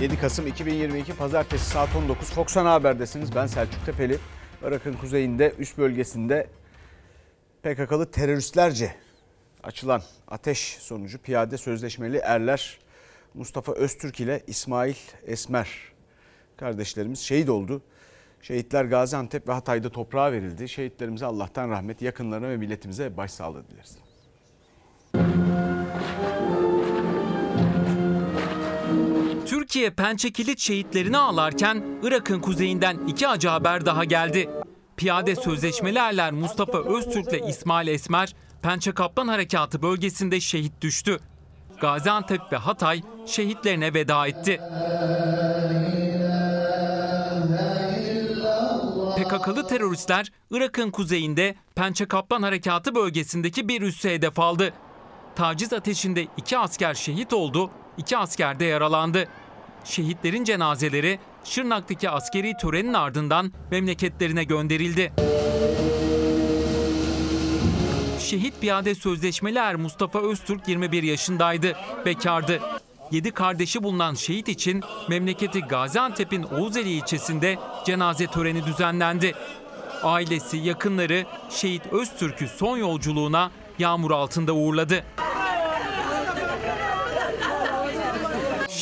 7 Kasım 2022 Pazartesi saat 19 Fox Ana Haber'desiniz. Ben Selçuk Tepeli. Irak'ın kuzeyinde üst bölgesinde PKK'lı teröristlerce açılan ateş sonucu piyade sözleşmeli erler Mustafa Öztürk ile İsmail Esmer kardeşlerimiz şehit oldu. Şehitler Gaziantep ve Hatay'da toprağa verildi. Şehitlerimize Allah'tan rahmet, yakınlarına ve milletimize başsağlığı dileriz. Türkiye Pençekilit şehitlerini ağlarken Irak'ın kuzeyinden iki acı haber daha geldi. Piyade sözleşmeli erler Mustafa Öztürk ile İsmail Esmer Pençe Kaplan Harekatı bölgesinde şehit düştü. Gaziantep ve Hatay şehitlerine veda etti. PKK'lı teröristler Irak'ın kuzeyinde Pençe Kaplan Harekatı bölgesindeki bir üsse hedef aldı. Taciz ateşinde iki asker şehit oldu, iki asker de yaralandı. Şehitlerin cenazeleri Şırnak'taki askeri törenin ardından memleketlerine gönderildi. Şehit piyade sözleşmeli er Mustafa Öztürk 21 yaşındaydı, bekardı. 7 kardeşi bulunan şehit için memleketi Gaziantep'in Oğuzeli ilçesinde cenaze töreni düzenlendi. Ailesi, yakınları şehit Öztürk'ü son yolculuğuna yağmur altında uğurladı.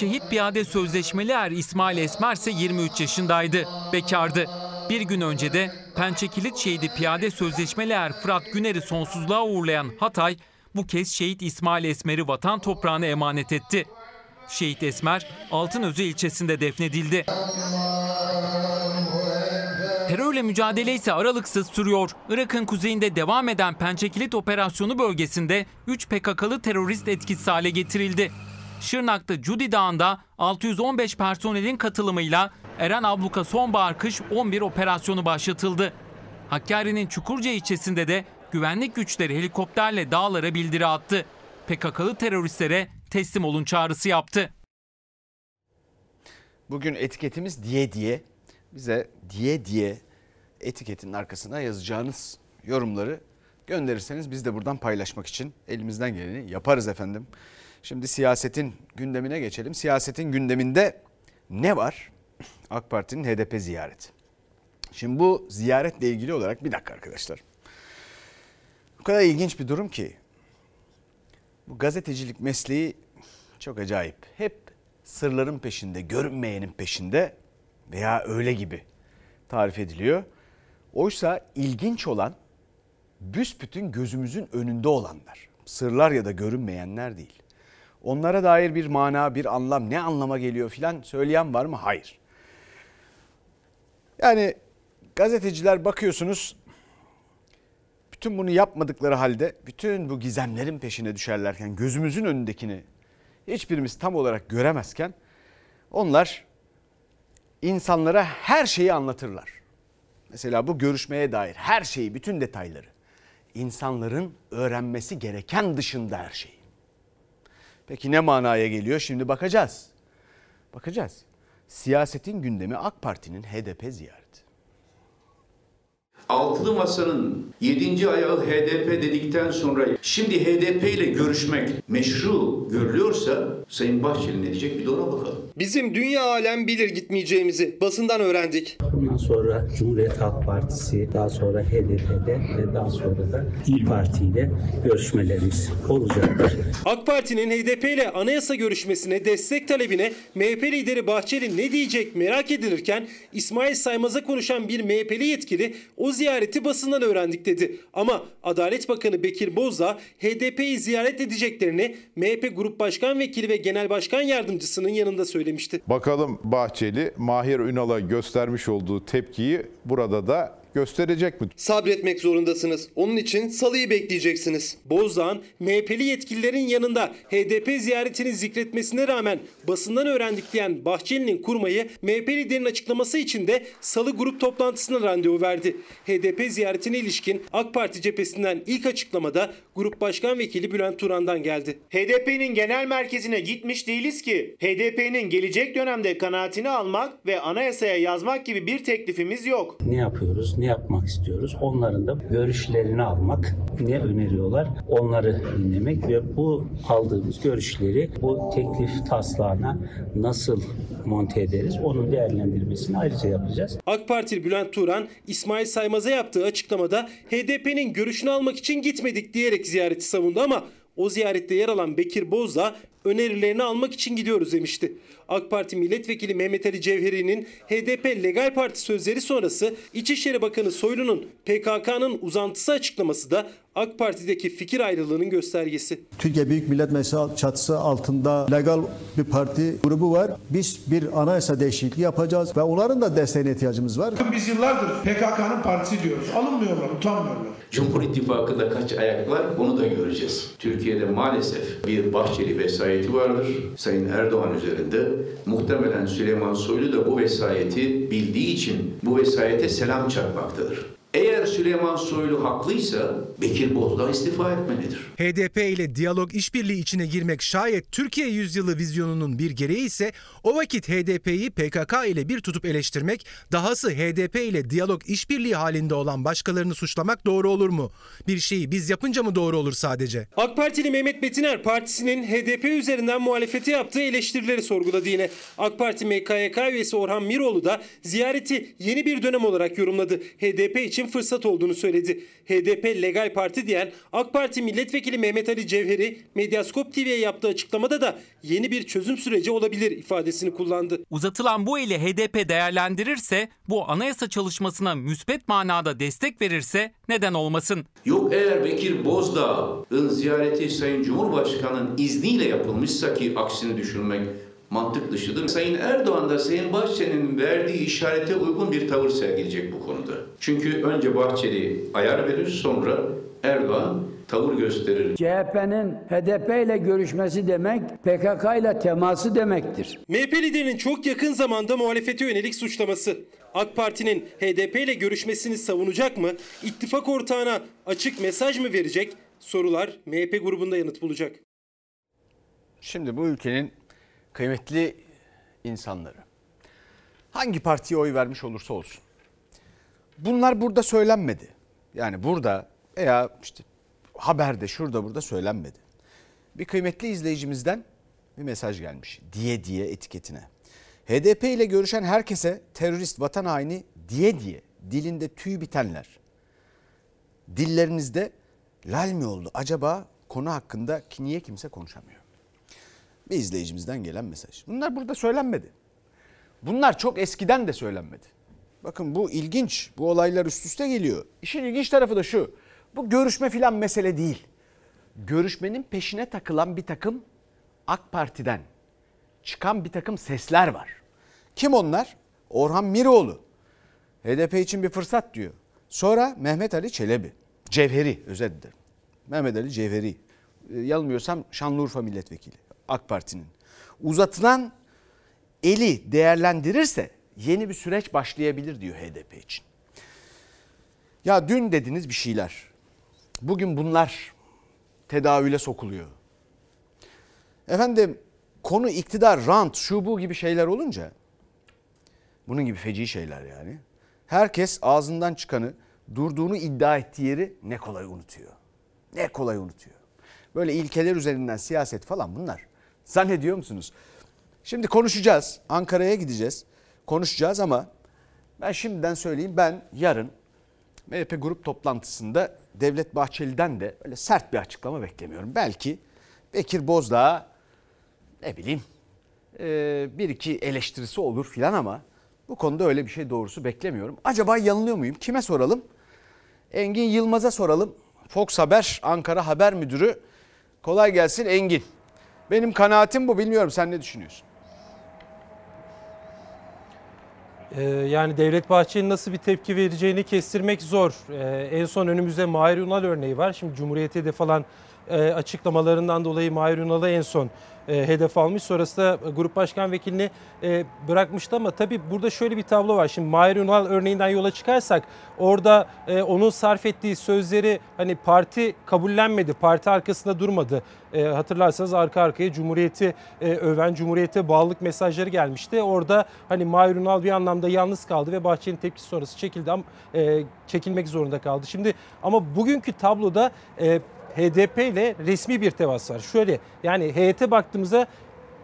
Şehit piyade sözleşmeli er İsmail Esmer ise 23 yaşındaydı, bekardı. Bir gün önce de Pençekilit şehidi piyade sözleşmeli er Fırat Güner'i sonsuzluğa uğurlayan Hatay, bu kez şehit İsmail Esmer'i vatan toprağına emanet etti. Şehit Esmer Altınözü ilçesinde defnedildi. Terörle mücadele ise aralıksız sürüyor. Irak'ın kuzeyinde devam eden Pençekilit operasyonu bölgesinde 3 PKK'lı terörist etkisiz hale getirildi. Şırnak'ta Cudi Dağı'nda 615 personelin katılımıyla Eren Abluka Sonbahar Kış 11 operasyonu başlatıldı. Hakkari'nin Çukurca ilçesinde de güvenlik güçleri helikopterle dağlara bildiri attı. PKK'lı teröristlere teslim olun çağrısı yaptı. Bugün etiketimiz diye diye bize diye diye etiketin arkasına yazacağınız yorumları gönderirseniz biz de buradan paylaşmak için elimizden geleni yaparız efendim. Şimdi siyasetin gündemine geçelim. Siyasetin gündeminde ne var? AK Parti'nin HDP ziyareti. Şimdi bu ziyaretle ilgili olarak bir dakika arkadaşlar. O kadar ilginç bir durum ki bu gazetecilik mesleği çok acayip. Hep sırların peşinde, görünmeyenin peşinde veya öyle gibi tarif ediliyor. Oysa ilginç olan büsbütün gözümüzün önünde olanlar. Sırlar ya da görünmeyenler değil. Onlara dair bir mana, bir anlam, ne anlama geliyor filan söyleyen var mı? Hayır. Yani gazeteciler bakıyorsunuz bütün bunu yapmadıkları halde bütün bu gizemlerin peşine düşerlerken gözümüzün önündekini hiçbirimiz tam olarak göremezken onlar insanlara her şeyi anlatırlar. Mesela bu görüşmeye dair her şeyi, bütün detayları. İnsanların öğrenmesi gereken dışında her şeyi. Peki ne manaya geliyor? Şimdi bakacağız. Bakacağız. Siyasetin gündemi AK Parti'nin HDP ziyareti. Altılı Masa'nın 7. ayağı HDP dedikten sonra şimdi HDP ile görüşmek meşru görülüyorsa Sayın Bahçeli ne diyecek bir de ona bakalım. Bizim dünya alem bilir gitmeyeceğimizi basından öğrendik. Bundan sonra Cumhuriyet Halk Partisi, daha sonra HDP'de ve daha sonra da İyi Parti ile görüşmelerimiz olacaktır. AK Parti'nin HDP ile anayasa görüşmesine destek talebine MHP lideri Bahçeli ne diyecek merak edilirken İsmail Saymaz'a konuşan bir MHP'li yetkili o ziyareti basından öğrendik dedi. Ama Adalet Bakanı Bekir Bozdağ HDP'yi ziyaret edeceklerini MHP Grup Başkan Vekili ve Genel Başkan Yardımcısının yanında söylemişti. Bakalım Bahçeli Mahir Ünal'a göstermiş olduğu tepkiyi burada da gösterecek mi? Sabretmek zorundasınız. Onun için salıyı bekleyeceksiniz. Bozdağ'ın MHP'li yetkililerin yanında HDP ziyaretini zikretmesine rağmen basından öğrendik diyen Bahçeli'nin kurmayı MHP liderinin açıklaması için de salı grup toplantısına randevu verdi. HDP ziyaretine ilişkin AK Parti cephesinden ilk açıklamada Grup Başkan Vekili Bülent Turan'dan geldi. HDP'nin genel merkezine gitmiş değiliz ki. HDP'nin gelecek dönemde kanaatini almak ve anayasaya yazmak gibi bir teklifimiz yok. Ne yapıyoruz? Ne yapmak istiyoruz? Onların da görüşlerini almak, ne öneriyorlar onları dinlemek ve bu aldığımız görüşleri bu teklif taslağına nasıl monte ederiz onun değerlendirmesini ayrıca yapacağız. AK Partili Bülent Turan, İsmail Saymaz'a yaptığı açıklamada HDP'nin görüşünü almak için gitmedik diyerek ziyareti savundu ama o ziyarette yer alan Bekir Bozdağ önerilerini almak için gidiyoruz demişti. AK Parti Milletvekili Mehmet Ali Cevheri'nin HDP Legal Parti sözleri sonrası İçişleri Bakanı Soylu'nun PKK'nın uzantısı açıklaması da AK Parti'deki fikir ayrılığının göstergesi. Türkiye Büyük Millet Meclisi çatısı altında legal bir parti grubu var. Biz bir anayasa değişikliği yapacağız ve onların da desteğine ihtiyacımız var. Biz yıllardır PKK'nın partisi diyoruz. Alınmıyorlar, utanmıyorlar. Cumhur İttifakı'nda kaç ayak var onu da göreceğiz. Türkiye'de maalesef bir Bahçeli vesayeti vardır. Sayın Erdoğan üzerinde muhtemelen Süleyman Soylu da bu vesayeti bildiği için bu vesayete selam çakmaktadır. Eğer Süleyman Soylu haklıysa Bekir Bozdağ istifa etmelidir. HDP ile diyalog işbirliği içine girmek şayet Türkiye yüzyılı vizyonunun bir gereği ise o vakit HDP'yi PKK ile bir tutup eleştirmek, dahası HDP ile diyalog işbirliği halinde olan başkalarını suçlamak doğru olur mu? Bir şeyi biz yapınca mı doğru olur sadece? AK Partili Mehmet Metiner partisinin HDP üzerinden muhalefeti yaptığı eleştirileri sorguladı yine. AK Parti MKYK üyesi Orhan Miroğlu da ziyareti yeni bir dönem olarak yorumladı. HDP için fırsat olduğunu söyledi. HDP legal parti diyen AK Parti milletvekili Mehmet Ali Cevheri Medyaskop TV'ye yaptığı açıklamada da yeni bir çözüm süreci olabilir ifadesini kullandı. Uzatılan bu eli HDP değerlendirirse, bu anayasa çalışmasına müspet manada destek verirse neden olmasın? Yok eğer Bekir Bozdağ'ın ziyareti Sayın Cumhurbaşkanı'nın izniyle yapılmışsa ki aksini düşünmek mantık dışıdır. Sayın Erdoğan da Sayın Bahçeli'nin verdiği işarete uygun bir tavır sergileyecek bu konuda. Çünkü önce Bahçeli ayar verir sonra Erdoğan tavır gösterir. CHP'nin HDP ile görüşmesi demek PKK ile teması demektir. MHP liderinin çok yakın zamanda muhalefete yönelik suçlaması. AK Parti'nin HDP ile görüşmesini savunacak mı? İttifak ortağına açık mesaj mı verecek? Sorular MHP grubunda yanıt bulacak. Şimdi bu ülkenin kıymetli insanları hangi partiye oy vermiş olursa olsun. Bunlar burada söylenmedi. Yani burada veya işte haberde şurada burada söylenmedi. Bir kıymetli izleyicimizden bir mesaj gelmiş diye diye etiketine. HDP ile görüşen herkese terörist vatan haini diye diye dilinde tüy bitenler. Dillerinizde lal mi oldu acaba konu hakkında niye kimse konuşamıyor? Bir izleyicimizden gelen mesaj. Bunlar burada söylenmedi. Bunlar çok eskiden de söylenmedi. Bakın bu ilginç. Bu olaylar üst üste geliyor. İşin ilginç tarafı da şu. Bu görüşme filan mesele değil. Görüşmenin peşine takılan bir takım AK Parti'den çıkan bir takım sesler var. Kim onlar? Orhan Miroğlu. HDP için bir fırsat diyor. Sonra Mehmet Ali Çelebi. Cevheri dilerim. Mehmet Ali Cevheri. Ee, Yanılmıyorsam Şanlıurfa milletvekili. AK Parti'nin. Uzatılan eli değerlendirirse yeni bir süreç başlayabilir diyor HDP için. Ya dün dediniz bir şeyler. Bugün bunlar tedavüle sokuluyor. Efendim konu iktidar, rant, şu bu gibi şeyler olunca bunun gibi feci şeyler yani. Herkes ağzından çıkanı durduğunu iddia ettiği yeri ne kolay unutuyor. Ne kolay unutuyor. Böyle ilkeler üzerinden siyaset falan bunlar. Zannediyor musunuz? Şimdi konuşacağız. Ankara'ya gideceğiz. Konuşacağız ama ben şimdiden söyleyeyim ben yarın MHP grup toplantısında Devlet Bahçeli'den de öyle sert bir açıklama beklemiyorum. Belki Bekir Bozdağ ne bileyim bir iki eleştirisi olur filan ama bu konuda öyle bir şey doğrusu beklemiyorum. Acaba yanılıyor muyum? Kime soralım? Engin Yılmaz'a soralım. Fox Haber Ankara Haber Müdürü. Kolay gelsin Engin. Benim kanaatim bu bilmiyorum sen ne düşünüyorsun? Ee, yani Devlet Bahçeli'nin nasıl bir tepki vereceğini kestirmek zor. Ee, en son önümüzde Mahir Ünal örneği var. Şimdi Cumhuriyet'e de falan açıklamalarından dolayı Mahir Ünal'ı en son e, hedef almış. Sonrasında e, grup başkan vekilini e, bırakmıştı ama tabii burada şöyle bir tablo var. Şimdi Mahir Ünal örneğinden yola çıkarsak orada e, onun sarf ettiği sözleri hani parti kabullenmedi, parti arkasında durmadı. E, hatırlarsanız arka arkaya Cumhuriyeti e, öven, Cumhuriyete bağlılık mesajları gelmişti. Orada hani Mahir Ünal bir anlamda yalnız kaldı ve Bahçeli'nin tepkisi sonrası çekildi e, çekilmek zorunda kaldı. Şimdi ama bugünkü tabloda e, HDP ile resmi bir temas var. Şöyle yani heyete baktığımızda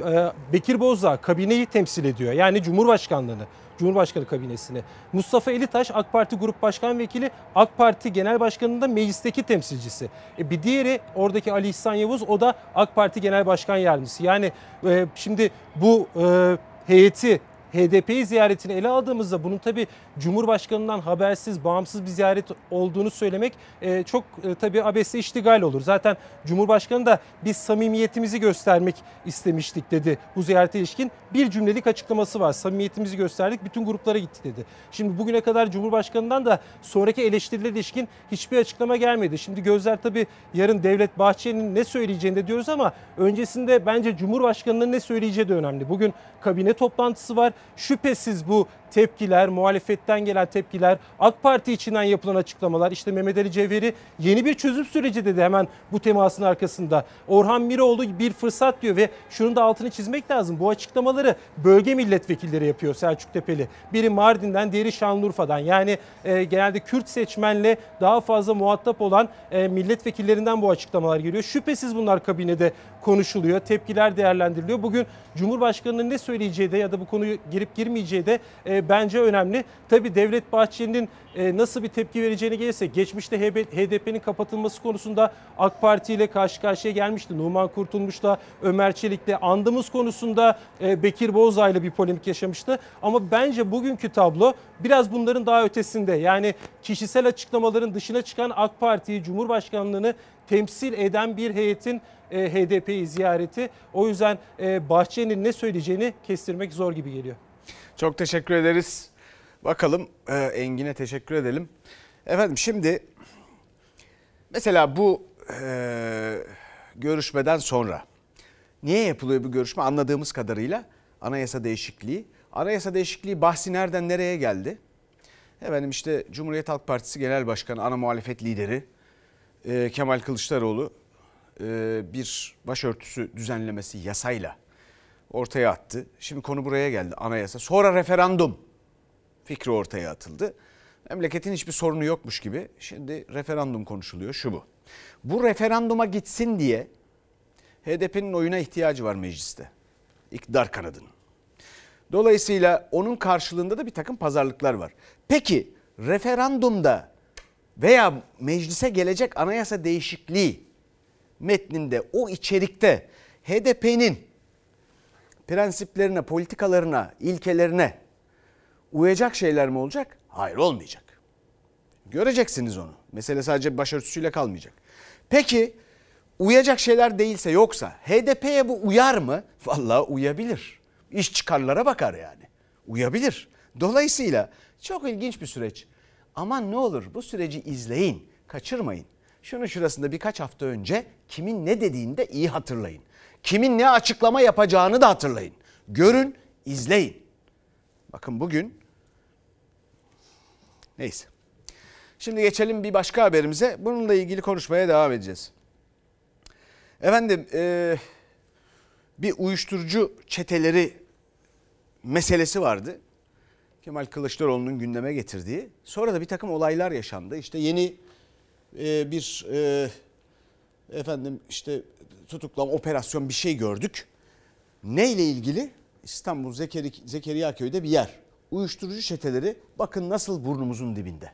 e, Bekir Bozdağ kabineyi temsil ediyor. Yani Cumhurbaşkanlığını, Cumhurbaşkanı kabinesini. Mustafa Elitaş AK Parti Grup Başkan Vekili, AK Parti Genel Başkanı'nın da meclisteki temsilcisi. E, bir diğeri oradaki Ali İhsan Yavuz o da AK Parti Genel Başkan Yardımcısı. Yani e, şimdi bu e, heyeti HDP'yi ziyaretini ele aldığımızda bunun tabi Cumhurbaşkanı'ndan habersiz, bağımsız bir ziyaret olduğunu söylemek e, çok e, tabi abesle iştigal olur. Zaten Cumhurbaşkanı da biz samimiyetimizi göstermek istemiştik dedi bu ziyarete ilişkin. Bir cümlelik açıklaması var. Samimiyetimizi gösterdik, bütün gruplara gitti dedi. Şimdi bugüne kadar Cumhurbaşkanı'ndan da sonraki eleştirilere ilişkin hiçbir açıklama gelmedi. Şimdi gözler tabi yarın Devlet Bahçeli'nin ne söyleyeceğini de diyoruz ama öncesinde bence Cumhurbaşkanı'nın ne söyleyeceği de önemli. Bugün kabine toplantısı var. Şüphesiz bu tepkiler, muhalefetten gelen tepkiler, AK Parti içinden yapılan açıklamalar, işte Mehmet Ali Cevheri yeni bir çözüm süreci dedi hemen bu temasın arkasında. Orhan Miroğlu bir fırsat diyor ve şunun da altını çizmek lazım. Bu açıklamaları bölge milletvekilleri yapıyor Selçuk Tepeli. Biri Mardin'den, diğeri Şanlıurfa'dan. Yani e, genelde Kürt seçmenle daha fazla muhatap olan e, milletvekillerinden bu açıklamalar geliyor. Şüphesiz bunlar kabinede konuşuluyor, tepkiler değerlendiriliyor. Bugün Cumhurbaşkanı'nın ne söyleyeceği de ya da bu konuyu girip girmeyeceği de e, bence önemli. Tabii Devlet Bahçeli'nin e, nasıl bir tepki vereceğini gelirse geçmişte HDP'nin kapatılması konusunda AK Parti ile karşı karşıya gelmişti. Numan Kurtulmuş'la Ömer Çelik'le andımız konusunda e, Bekir Bozdağ ile bir polemik yaşamıştı. Ama bence bugünkü tablo biraz bunların daha ötesinde. Yani kişisel açıklamaların dışına çıkan AK Parti'yi, Cumhurbaşkanlığını temsil eden bir heyetin e, HDP'yi ziyareti. O yüzden e, Bahçeli'nin ne söyleyeceğini kestirmek zor gibi geliyor. Çok teşekkür ederiz. Bakalım e, Engin'e teşekkür edelim. Efendim şimdi mesela bu e, görüşmeden sonra niye yapılıyor bu görüşme anladığımız kadarıyla anayasa değişikliği. Anayasa değişikliği bahsi nereden nereye geldi? Efendim işte Cumhuriyet Halk Partisi Genel Başkanı, ana muhalefet lideri e, Kemal Kılıçdaroğlu e, bir başörtüsü düzenlemesi yasayla ortaya attı. Şimdi konu buraya geldi anayasa. Sonra referandum fikri ortaya atıldı. Memleketin hiçbir sorunu yokmuş gibi şimdi referandum konuşuluyor şu bu. Bu referanduma gitsin diye HDP'nin oyuna ihtiyacı var mecliste. İktidar kanadının. Dolayısıyla onun karşılığında da bir takım pazarlıklar var. Peki referandumda veya meclise gelecek anayasa değişikliği metninde o içerikte HDP'nin prensiplerine, politikalarına, ilkelerine uyacak şeyler mi olacak? Hayır olmayacak. Göreceksiniz onu. Mesele sadece başörtüsüyle kalmayacak. Peki uyacak şeyler değilse yoksa HDP'ye bu uyar mı? Vallahi uyabilir. İş çıkarlara bakar yani. Uyabilir. Dolayısıyla çok ilginç bir süreç. Aman ne olur bu süreci izleyin, kaçırmayın. Şunun şurasında birkaç hafta önce kimin ne dediğini de iyi hatırlayın. Kimin ne açıklama yapacağını da hatırlayın. Görün, izleyin. Bakın bugün neyse. Şimdi geçelim bir başka haberimize. Bununla ilgili konuşmaya devam edeceğiz. Efendim e, bir uyuşturucu çeteleri meselesi vardı. Kemal Kılıçdaroğlu'nun gündeme getirdiği. Sonra da bir takım olaylar yaşandı. İşte yeni e, bir e, efendim işte tutuklama operasyon bir şey gördük. Ne ile ilgili? İstanbul Zekeri, Zekeriya köyde bir yer. Uyuşturucu çeteleri bakın nasıl burnumuzun dibinde.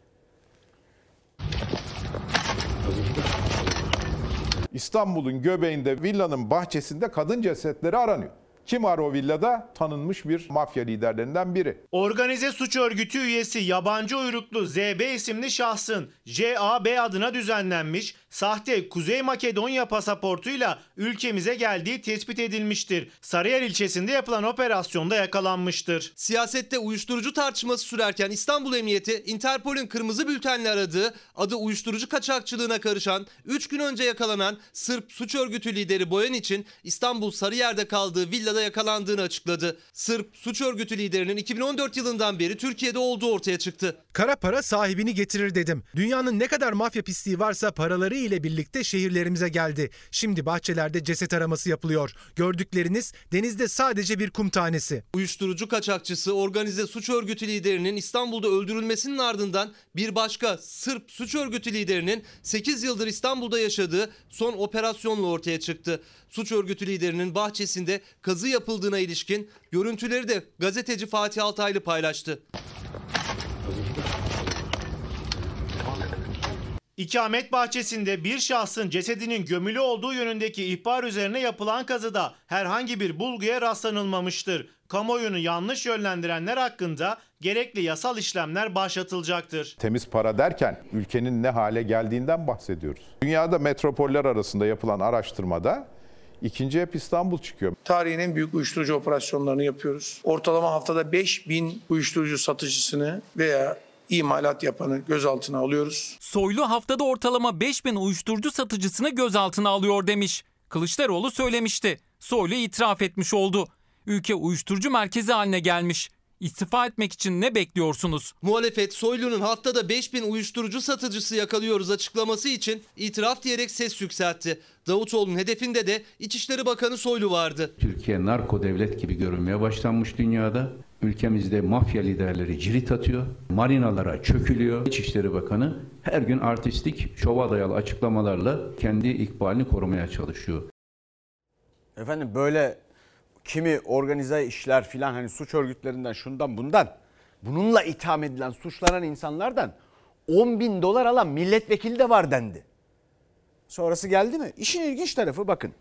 İstanbul'un göbeğinde villanın bahçesinde kadın cesetleri aranıyor. Kim var o villada? Tanınmış bir mafya liderlerinden biri. Organize suç örgütü üyesi yabancı uyruklu ZB isimli şahsın JAB adına düzenlenmiş sahte Kuzey Makedonya pasaportuyla ülkemize geldiği tespit edilmiştir. Sarıyer ilçesinde yapılan operasyonda yakalanmıştır. Siyasette uyuşturucu tartışması sürerken İstanbul Emniyeti Interpol'ün kırmızı bültenle aradığı adı uyuşturucu kaçakçılığına karışan 3 gün önce yakalanan Sırp suç örgütü lideri Boyan için İstanbul Sarıyer'de kaldığı villada yakalandığını açıkladı. Sırp suç örgütü liderinin 2014 yılından beri Türkiye'de olduğu ortaya çıktı. Kara para sahibini getirir dedim. Dünyanın ne kadar mafya pisliği varsa paraları ile birlikte şehirlerimize geldi. Şimdi bahçelerde ceset araması yapılıyor. Gördükleriniz denizde sadece bir kum tanesi. Uyuşturucu kaçakçısı organize suç örgütü liderinin İstanbul'da öldürülmesinin ardından bir başka Sırp suç örgütü liderinin 8 yıldır İstanbul'da yaşadığı son operasyonla ortaya çıktı. Suç örgütü liderinin bahçesinde kazı yapıldığına ilişkin görüntüleri de gazeteci Fatih Altaylı paylaştı. İkamet bahçesinde bir şahsın cesedinin gömülü olduğu yönündeki ihbar üzerine yapılan kazıda herhangi bir bulguya rastlanılmamıştır. Kamuoyunu yanlış yönlendirenler hakkında gerekli yasal işlemler başlatılacaktır. Temiz para derken ülkenin ne hale geldiğinden bahsediyoruz. Dünyada metropoller arasında yapılan araştırmada ikinci hep İstanbul çıkıyor. Tarihin en büyük uyuşturucu operasyonlarını yapıyoruz. Ortalama haftada 5000 uyuşturucu satıcısını veya imalat yapanı gözaltına alıyoruz. Soylu haftada ortalama 5000 uyuşturucu satıcısını gözaltına alıyor demiş. Kılıçdaroğlu söylemişti. Soylu itiraf etmiş oldu. Ülke uyuşturucu merkezi haline gelmiş. İstifa etmek için ne bekliyorsunuz? Muhalefet Soylu'nun haftada 5000 uyuşturucu satıcısı yakalıyoruz açıklaması için itiraf diyerek ses yükseltti. Davutoğlu'nun hedefinde de İçişleri Bakanı Soylu vardı. Türkiye narko devlet gibi görünmeye başlanmış dünyada. Ülkemizde mafya liderleri cirit atıyor, marinalara çökülüyor. İçişleri Bakanı her gün artistik, şova dayalı açıklamalarla kendi ikbalini korumaya çalışıyor. Efendim böyle kimi organize işler filan hani suç örgütlerinden şundan bundan bununla itham edilen suçlanan insanlardan 10 bin dolar alan milletvekili de var dendi. Sonrası geldi mi? İşin ilginç tarafı bakın.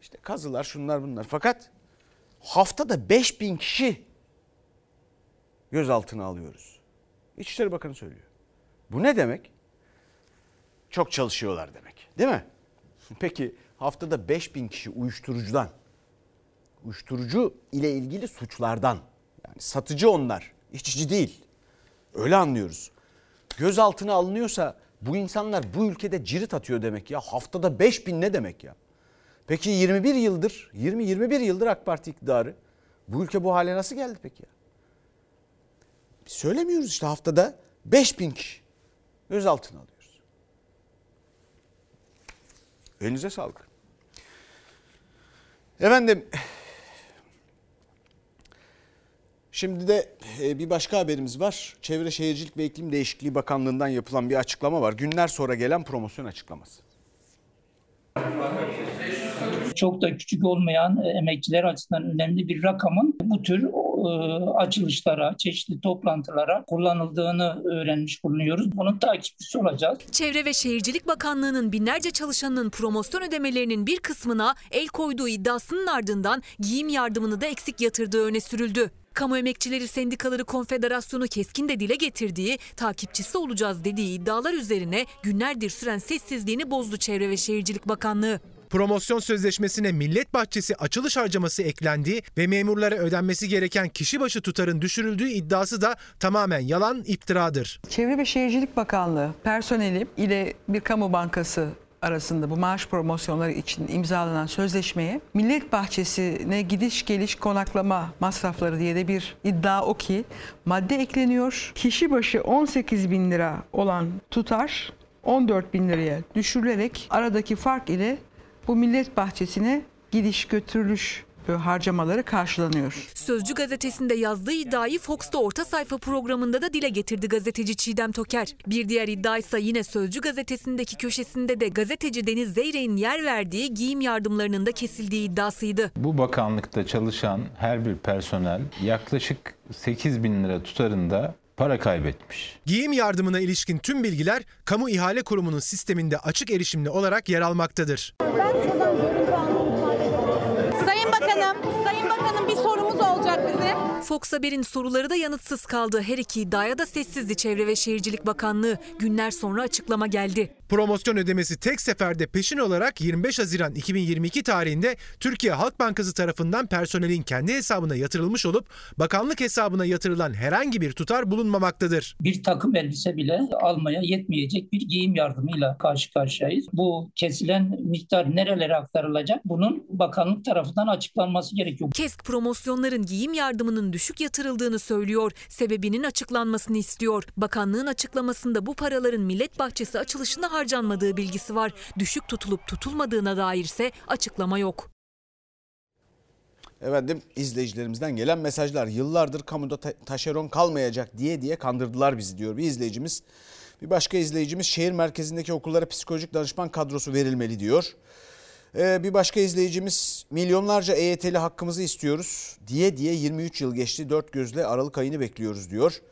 İşte kazılar şunlar bunlar fakat haftada 5 bin kişi gözaltına alıyoruz. İçişleri Bakanı söylüyor. Bu ne demek? Çok çalışıyorlar demek değil mi? Peki haftada 5 bin kişi uyuşturucudan, uyuşturucu ile ilgili suçlardan, yani satıcı onlar, içici değil. Öyle anlıyoruz. Gözaltına alınıyorsa bu insanlar bu ülkede cirit atıyor demek ya. Haftada 5 bin ne demek ya? Peki 21 yıldır, 20-21 yıldır AK Parti iktidarı. Bu ülke bu hale nasıl geldi peki ya? Biz söylemiyoruz işte haftada 5 bin kişi gözaltına alıyoruz. Elinize sağlık. Efendim Şimdi de e, bir başka haberimiz var. Çevre Şehircilik ve İklim Değişikliği Bakanlığı'ndan yapılan bir açıklama var. Günler sonra gelen promosyon açıklaması. Çok da küçük olmayan e, emekçiler açısından önemli bir rakamın bu tür e, açılışlara, çeşitli toplantılara kullanıldığını öğrenmiş bulunuyoruz. Bunun takipçisi olacağız. Çevre ve Şehircilik Bakanlığı'nın binlerce çalışanının promosyon ödemelerinin bir kısmına el koyduğu iddiasının ardından giyim yardımını da eksik yatırdığı öne sürüldü. Kamu Emekçileri Sendikaları Konfederasyonu keskin de dile getirdiği, takipçisi olacağız dediği iddialar üzerine günlerdir süren sessizliğini bozdu Çevre ve Şehircilik Bakanlığı. Promosyon sözleşmesine Millet Bahçesi açılış harcaması eklendiği ve memurlara ödenmesi gereken kişi başı tutarın düşürüldüğü iddiası da tamamen yalan iftiradır. Çevre ve Şehircilik Bakanlığı personeli ile bir kamu bankası arasında bu maaş promosyonları için imzalanan sözleşmeye Millet Bahçesi'ne gidiş geliş konaklama masrafları diye de bir iddia o ki madde ekleniyor. Kişi başı 18 bin lira olan tutar 14 bin liraya düşürülerek aradaki fark ile bu Millet Bahçesi'ne gidiş götürülüş harcamaları karşılanıyor. Sözcü gazetesinde yazdığı iddiayı Fox'ta orta sayfa programında da dile getirdi gazeteci Çiğdem Toker. Bir diğer iddia ise yine Sözcü gazetesindeki köşesinde de gazeteci Deniz Zeyrek'in yer verdiği giyim yardımlarının da kesildiği iddiasıydı. Bu bakanlıkta çalışan her bir personel yaklaşık 8 bin lira tutarında para kaybetmiş. Giyim yardımına ilişkin tüm bilgiler Kamu İhale Kurumu'nun sisteminde açık erişimli olarak yer almaktadır. Sayın Fox Haber'in soruları da yanıtsız kaldı. Her iki iddiaya da sessizdi Çevre ve Şehircilik Bakanlığı. Günler sonra açıklama geldi. Promosyon ödemesi tek seferde peşin olarak 25 Haziran 2022 tarihinde Türkiye Halk Bankası tarafından personelin kendi hesabına yatırılmış olup bakanlık hesabına yatırılan herhangi bir tutar bulunmamaktadır. Bir takım elbise bile almaya yetmeyecek bir giyim yardımıyla karşı karşıyayız. Bu kesilen miktar nerelere aktarılacak? Bunun bakanlık tarafından açıklanması gerekiyor. KESK promosyonların giyim yardımının düşük yatırıldığını söylüyor. Sebebinin açıklanmasını istiyor. Bakanlığın açıklamasında bu paraların Millet Bahçesi açılışında harcanmadığı bilgisi var. Düşük tutulup tutulmadığına dairse açıklama yok. Efendim izleyicilerimizden gelen mesajlar yıllardır kamuda ta- taşeron kalmayacak diye diye kandırdılar bizi diyor bir izleyicimiz. Bir başka izleyicimiz şehir merkezindeki okullara psikolojik danışman kadrosu verilmeli diyor. Ee, bir başka izleyicimiz milyonlarca EYT'li hakkımızı istiyoruz diye diye 23 yıl geçti dört gözle Aralık ayını bekliyoruz diyor.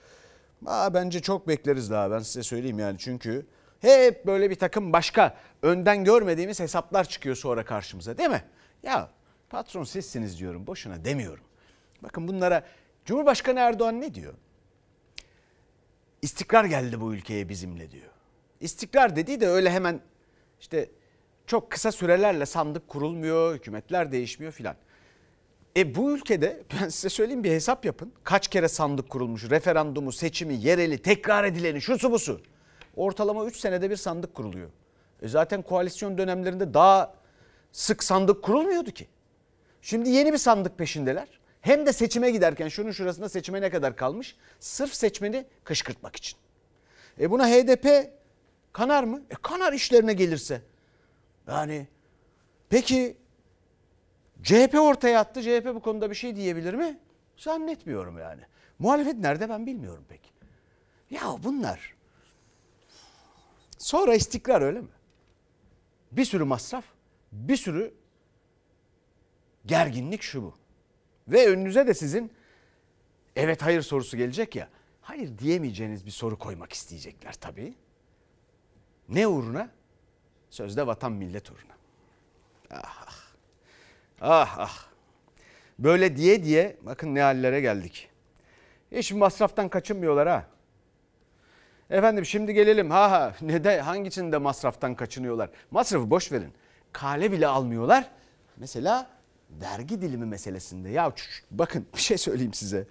Aa, bence çok bekleriz daha ben size söyleyeyim yani çünkü hep böyle bir takım başka önden görmediğimiz hesaplar çıkıyor sonra karşımıza değil mi? Ya patron sizsiniz diyorum boşuna demiyorum. Bakın bunlara Cumhurbaşkanı Erdoğan ne diyor? İstikrar geldi bu ülkeye bizimle diyor. İstikrar dediği de öyle hemen işte çok kısa sürelerle sandık kurulmuyor, hükümetler değişmiyor filan. E bu ülkede ben size söyleyeyim bir hesap yapın. Kaç kere sandık kurulmuş, referandumu, seçimi, yereli, tekrar edileni, şusu busu. Ortalama 3 senede bir sandık kuruluyor. E zaten koalisyon dönemlerinde daha sık sandık kurulmuyordu ki. Şimdi yeni bir sandık peşindeler. Hem de seçime giderken şunun şurasında seçime ne kadar kalmış? Sırf seçmeni kışkırtmak için. E buna HDP kanar mı? E kanar işlerine gelirse. Yani peki CHP ortaya attı. CHP bu konuda bir şey diyebilir mi? Zannetmiyorum yani. Muhalefet nerede ben bilmiyorum pek. Ya bunlar sonra istikrar öyle mi? Bir sürü masraf, bir sürü gerginlik şu bu. Ve önünüze de sizin evet hayır sorusu gelecek ya. Hayır diyemeyeceğiniz bir soru koymak isteyecekler tabii. Ne uğruna? Sözde vatan millet uğruna. Ah ah. Ah ah. Böyle diye diye bakın ne hallere geldik. Hiç masraftan kaçınmıyorlar ha. Efendim şimdi gelelim ha ha ne de hangisinde masraftan kaçınıyorlar? Masrafı boş verin. Kale bile almıyorlar. Mesela vergi dilimi meselesinde. Ya bakın bir şey söyleyeyim size.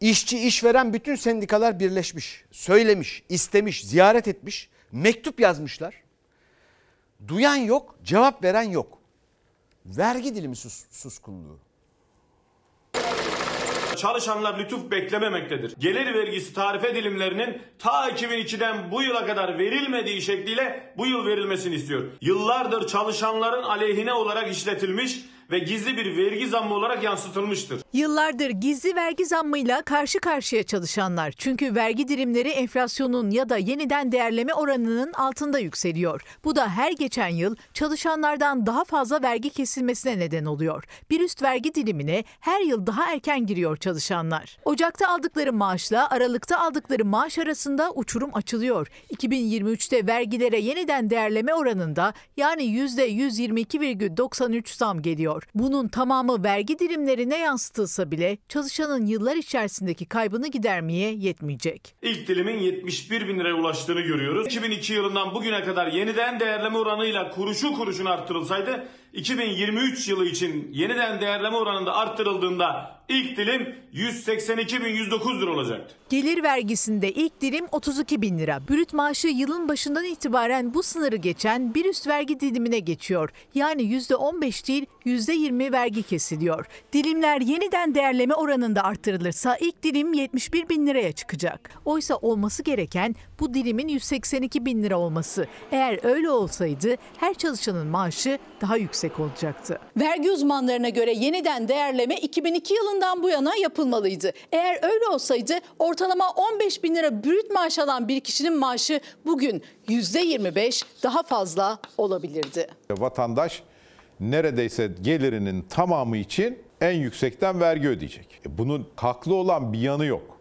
İşçi işveren bütün sendikalar birleşmiş, söylemiş, istemiş, ziyaret etmiş, mektup yazmışlar. Duyan yok, cevap veren yok. Vergi dilimi sus, suskunluğu. Çalışanlar lütuf beklememektedir. Gelir vergisi tarife dilimlerinin ta 2002'den bu yıla kadar verilmediği şekliyle bu yıl verilmesini istiyor. Yıllardır çalışanların aleyhine olarak işletilmiş ve gizli bir vergi zammı olarak yansıtılmıştır. Yıllardır gizli vergi zammıyla karşı karşıya çalışanlar. Çünkü vergi dilimleri enflasyonun ya da yeniden değerleme oranının altında yükseliyor. Bu da her geçen yıl çalışanlardan daha fazla vergi kesilmesine neden oluyor. Bir üst vergi dilimine her yıl daha erken giriyor çalışanlar. Ocakta aldıkları maaşla Aralık'ta aldıkları maaş arasında uçurum açılıyor. 2023'te vergilere yeniden değerleme oranında yani %122,93 zam geliyor. Bunun tamamı vergi dilimlerine yansıtılsa bile çalışanın yıllar içerisindeki kaybını gidermeye yetmeyecek. İlk dilimin 71 bin liraya ulaştığını görüyoruz. 2002 yılından bugüne kadar yeniden değerleme oranıyla kuruşu kuruşuna arttırılsaydı 2023 yılı için yeniden değerleme oranında arttırıldığında ilk dilim 182.109 lira olacaktı. Gelir vergisinde ilk dilim 32 bin lira. Brüt maaşı yılın başından itibaren bu sınırı geçen bir üst vergi dilimine geçiyor. Yani %15 değil %20 vergi kesiliyor. Dilimler yeniden değerleme oranında arttırılırsa ilk dilim 71 bin liraya çıkacak. Oysa olması gereken bu dilimin 182 bin lira olması. Eğer öyle olsaydı her çalışanın maaşı daha yüksek olacaktı. Vergi uzmanlarına göre yeniden değerleme 2002 yılından bu yana yapılmalıydı. Eğer öyle olsaydı ortalama 15 bin lira brüt maaş alan bir kişinin maaşı bugün %25 daha fazla olabilirdi. Vatandaş neredeyse gelirinin tamamı için en yüksekten vergi ödeyecek. E bunun haklı olan bir yanı yok.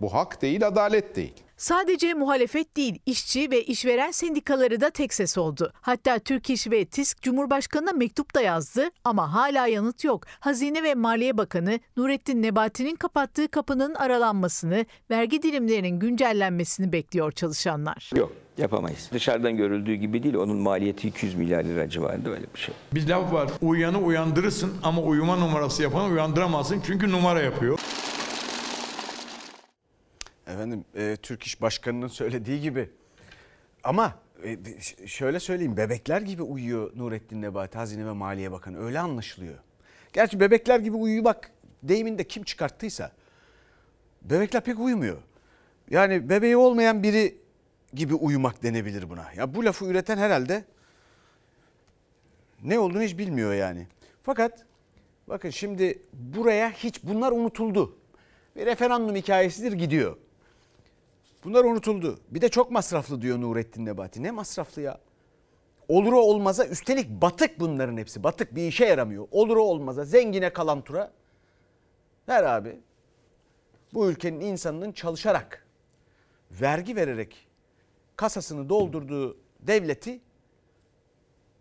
Bu hak değil, adalet değil. Sadece muhalefet değil, işçi ve işveren sendikaları da tek ses oldu. Hatta Türk İş ve TİSK Cumhurbaşkanı'na mektup da yazdı ama hala yanıt yok. Hazine ve Maliye Bakanı Nurettin Nebati'nin kapattığı kapının aralanmasını, vergi dilimlerinin güncellenmesini bekliyor çalışanlar. Yok yapamayız. Dışarıdan görüldüğü gibi değil onun maliyeti 200 milyar lira civarında öyle bir şey. Bir laf var uyuyanı uyandırırsın ama uyuma numarası yapanı uyandıramazsın çünkü numara yapıyor. Efendim e, Türk İş Başkanı'nın söylediği gibi ama e, şöyle söyleyeyim bebekler gibi uyuyor Nurettin Nebati Hazine ve Maliye Bakanı öyle anlaşılıyor. Gerçi bebekler gibi uyuyor bak deyimini de kim çıkarttıysa bebekler pek uyumuyor. Yani bebeği olmayan biri gibi uyumak denebilir buna. Ya bu lafı üreten herhalde ne olduğunu hiç bilmiyor yani. Fakat bakın şimdi buraya hiç bunlar unutuldu. Bir referandum hikayesidir gidiyor. Bunlar unutuldu. Bir de çok masraflı diyor Nurettin Nebati. Ne masraflı ya? Olur o olmaza üstelik batık bunların hepsi. Batık bir işe yaramıyor. Olur o olmaza zengine kalan tura. Ver abi. Bu ülkenin insanının çalışarak, vergi vererek kasasını doldurduğu devleti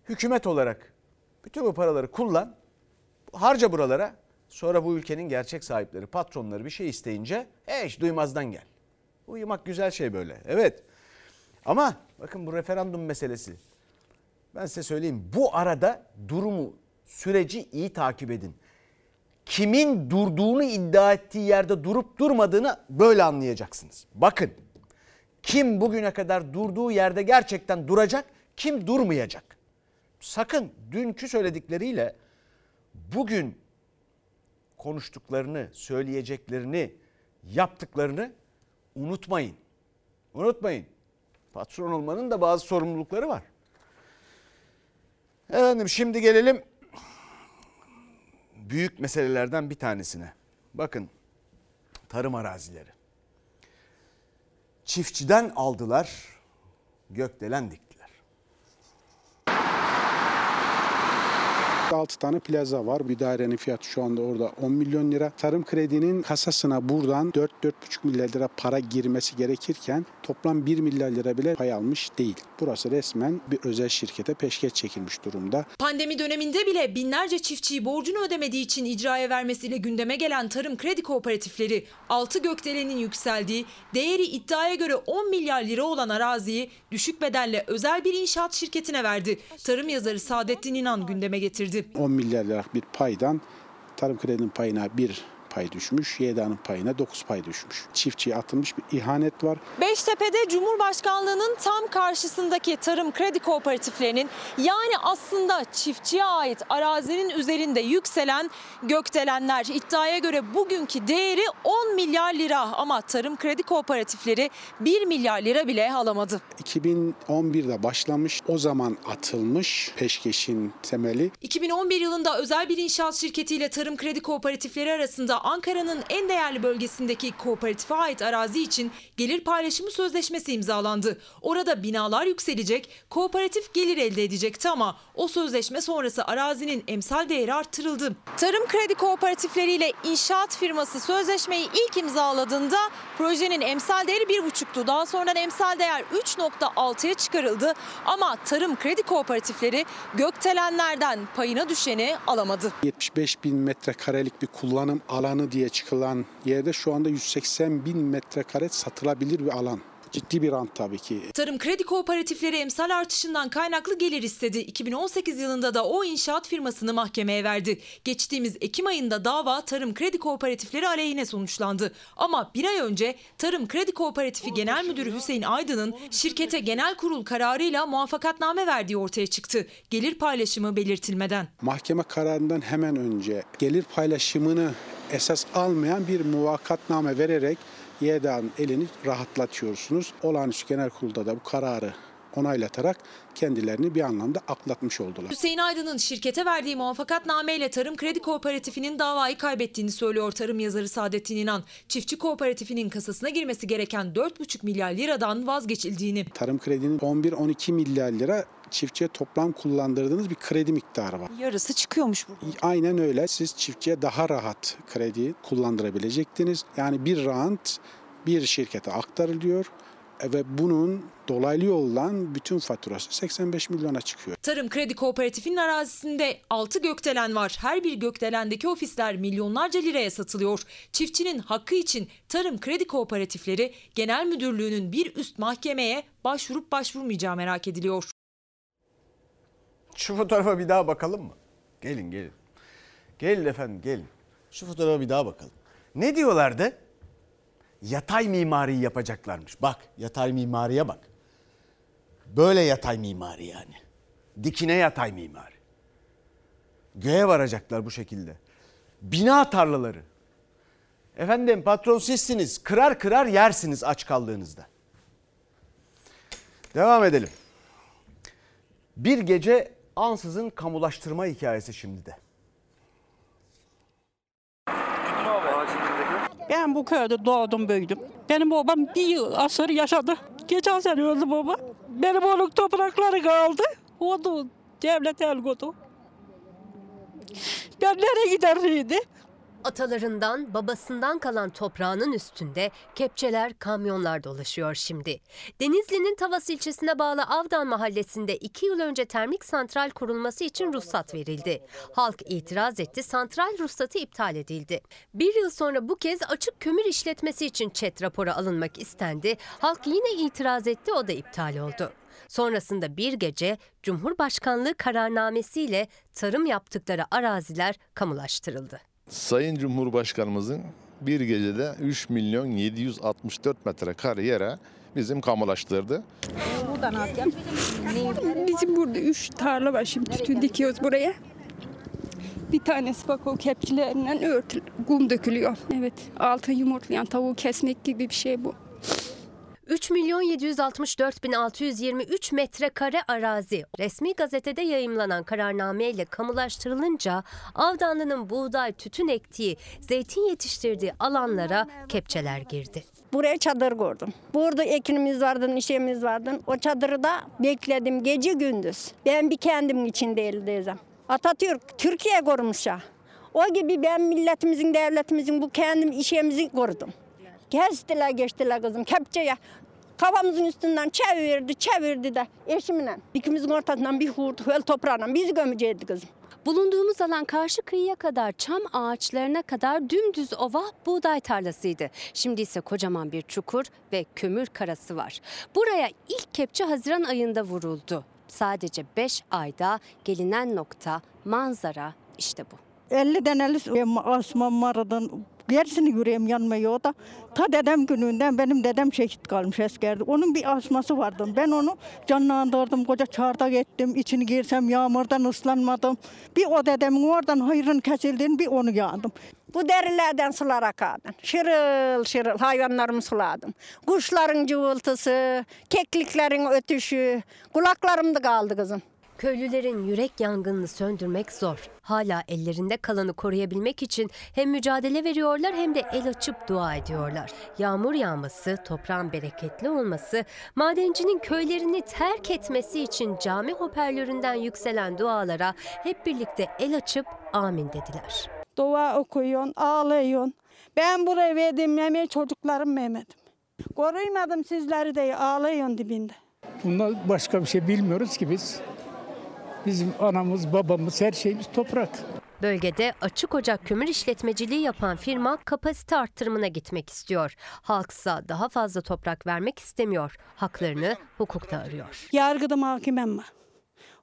hükümet olarak bütün bu paraları kullan. Harca buralara. Sonra bu ülkenin gerçek sahipleri, patronları bir şey isteyince e hiç duymazdan gel. Uyumak güzel şey böyle. Evet. Ama bakın bu referandum meselesi. Ben size söyleyeyim. Bu arada durumu, süreci iyi takip edin. Kimin durduğunu iddia ettiği yerde durup durmadığını böyle anlayacaksınız. Bakın. Kim bugüne kadar durduğu yerde gerçekten duracak, kim durmayacak. Sakın dünkü söyledikleriyle bugün konuştuklarını, söyleyeceklerini, yaptıklarını unutmayın. Unutmayın. Patron olmanın da bazı sorumlulukları var. Efendim şimdi gelelim büyük meselelerden bir tanesine. Bakın tarım arazileri. Çiftçiden aldılar, gökdelen diktiler. 6 tane plaza var. Bir dairenin fiyatı şu anda orada 10 milyon lira. Tarım kredinin kasasına buradan 4-4,5 milyar lira para girmesi gerekirken toplam 1 milyar lira bile pay almış değil. Burası resmen bir özel şirkete peşkeş çekilmiş durumda. Pandemi döneminde bile binlerce çiftçiyi borcunu ödemediği için icraya vermesiyle gündeme gelen tarım kredi kooperatifleri 6 gökdelenin yükseldiği, değeri iddiaya göre 10 milyar lira olan araziyi düşük bedelle özel bir inşaat şirketine verdi. Tarım yazarı Saadettin İnan gündeme getirdi. 10 milyar liralık bir paydan tarım kredinin payına bir pay düşmüş, YDA'nın payına 9 pay düşmüş. Çiftçiye atılmış bir ihanet var. Beştepe'de Cumhurbaşkanlığının tam karşısındaki tarım kredi kooperatiflerinin yani aslında çiftçiye ait arazinin üzerinde yükselen gökdelenler iddiaya göre bugünkü değeri 10 milyar lira ama tarım kredi kooperatifleri 1 milyar lira bile alamadı. 2011'de başlamış, o zaman atılmış peşkeşin temeli. 2011 yılında özel bir inşaat şirketiyle tarım kredi kooperatifleri arasında Ankara'nın en değerli bölgesindeki kooperatife ait arazi için gelir paylaşımı sözleşmesi imzalandı. Orada binalar yükselecek, kooperatif gelir elde edecekti ama o sözleşme sonrası arazinin emsal değeri arttırıldı. Tarım kredi kooperatifleriyle inşaat firması sözleşmeyi ilk imzaladığında projenin emsal değeri 1,5'tu. Daha sonra emsal değer 3.6'ya çıkarıldı ama tarım kredi kooperatifleri gökdelenlerden payına düşeni alamadı. 75 bin metrekarelik bir kullanım alanı diye çıkılan yerde şu anda 180 bin metrekare satılabilir bir alan. Ciddi bir rant tabii ki. Tarım kredi kooperatifleri emsal artışından kaynaklı gelir istedi. 2018 yılında da o inşaat firmasını mahkemeye verdi. Geçtiğimiz Ekim ayında dava tarım kredi kooperatifleri aleyhine sonuçlandı. Ama bir ay önce Tarım Kredi Kooperatifi Genel Müdürü Hüseyin Aydın'ın şirkete genel kurul kararıyla muvaffakatname verdiği ortaya çıktı. Gelir paylaşımı belirtilmeden. Mahkeme kararından hemen önce gelir paylaşımını esas almayan bir muvakkatname vererek YDA'nın elini rahatlatıyorsunuz. Olağanüstü Genel Kurul'da da bu kararı onaylatarak kendilerini bir anlamda aklatmış oldular. Hüseyin Aydın'ın şirkete verdiği muvaffakatnameyle Tarım Kredi Kooperatifinin davayı kaybettiğini söylüyor tarım yazarı Saadettin İnan. Çiftçi Kooperatifinin kasasına girmesi gereken 4,5 milyar liradan vazgeçildiğini. Tarım kredinin 11-12 milyar lira çiftçiye toplam kullandırdığınız bir kredi miktarı var. Yarısı çıkıyormuş bu. Aynen öyle. Siz çiftçiye daha rahat kredi kullandırabilecektiniz. Yani bir rant bir şirkete aktarılıyor ve bunun dolaylı yoldan bütün faturası 85 milyona çıkıyor. Tarım Kredi Kooperatifinin arazisinde 6 gökdelen var. Her bir gökdelendeki ofisler milyonlarca liraya satılıyor. Çiftçinin hakkı için Tarım Kredi Kooperatifleri Genel Müdürlüğü'nün bir üst mahkemeye başvurup başvurmayacağı merak ediliyor. Şu fotoğrafa bir daha bakalım mı? Gelin gelin. Gelin efendim gelin. Şu fotoğrafa bir daha bakalım. Ne diyorlardı? Yatay mimariyi yapacaklarmış. Bak yatay mimariye bak. Böyle yatay mimari yani. Dikine yatay mimari. Göğe varacaklar bu şekilde. Bina tarlaları. Efendim patron sizsiniz. Kırar kırar yersiniz aç kaldığınızda. Devam edelim. Bir gece ansızın kamulaştırma hikayesi şimdi de. Ben bu köyde doğdum büyüdüm. Benim babam bir asır yaşadı. Geçen sene öldü baba. Benim onun toprakları kaldı. O da devlet el. Ben nereye giderdi? Atalarından, babasından kalan toprağının üstünde kepçeler, kamyonlar dolaşıyor şimdi. Denizli'nin Tavas ilçesine bağlı Avdan mahallesinde iki yıl önce termik santral kurulması için ruhsat verildi. Halk itiraz etti, santral ruhsatı iptal edildi. Bir yıl sonra bu kez açık kömür işletmesi için çet raporu alınmak istendi. Halk yine itiraz etti, o da iptal oldu. Sonrasında bir gece Cumhurbaşkanlığı kararnamesiyle tarım yaptıkları araziler kamulaştırıldı. Sayın Cumhurbaşkanımızın bir gecede 3 milyon 764 metrekare yere bizim kamulaştırdı. Bizim burada üç tarla var şimdi tütün dikiyoruz buraya. Bir tanesi bak o kepçelerinden örtül, kum dökülüyor. Evet altın yumurtlayan tavuğu kesmek gibi bir şey bu. 3 milyon 764 bin 623 metrekare arazi resmi gazetede yayımlanan kararnameyle kamulaştırılınca Avdanlı'nın buğday, tütün ektiği, zeytin yetiştirdiği alanlara kepçeler girdi. Buraya çadır kurdum. Burada ekinimiz vardı, işimiz vardı. O çadırı da bekledim gece gündüz. Ben bir kendim için değil diyeceğim. Atatürk Türkiye korumuş ya. O gibi ben milletimizin, devletimizin bu kendim işimizi korudum. Kestiler geçtiler kızım kepçeye. Kafamızın üstünden çevirdi çevirdi de eşimle. İkimizin ortasından bir hurdu höl toprağına bizi gömecekti kızım. Bulunduğumuz alan karşı kıyıya kadar çam ağaçlarına kadar dümdüz ova buğday tarlasıydı. Şimdi ise kocaman bir çukur ve kömür karası var. Buraya ilk kepçe Haziran ayında vuruldu. Sadece 5 ayda gelinen nokta manzara işte bu. 50 deneli asmam vardı. Gerisini yüreğim yanmıyor da. Ta dedem gününden benim dedem şehit kalmış askerde. Onun bir asması vardı. Ben onu canlandırdım. Koca çardak ettim. İçini girsem yağmurdan ıslanmadım. Bir o dedemin oradan hayrın kesildiğini bir onu yandım. Bu derilerden sular akardı. Şırıl şırıl hayvanlarımı suladım. Kuşların cıvıltısı, kekliklerin ötüşü. Kulaklarımda kaldı kızım. Köylülerin yürek yangınını söndürmek zor. Hala ellerinde kalanı koruyabilmek için hem mücadele veriyorlar hem de el açıp dua ediyorlar. Yağmur yağması, toprağın bereketli olması, madencinin köylerini terk etmesi için cami hoparlöründen yükselen dualara hep birlikte el açıp amin dediler. Dua okuyorsun, ağlıyorsun. Ben buraya verdiğim yemeği çocuklarım Mehmet'im. Koruymadım sizleri de ağlıyorsun dibinde. Bundan başka bir şey bilmiyoruz ki biz. Bizim anamız, babamız, her şeyimiz toprak. Bölgede açık ocak kömür işletmeciliği yapan firma kapasite arttırımına gitmek istiyor. Halksa daha fazla toprak vermek istemiyor. Haklarını hukukta arıyor. Yargıda mahkemem var.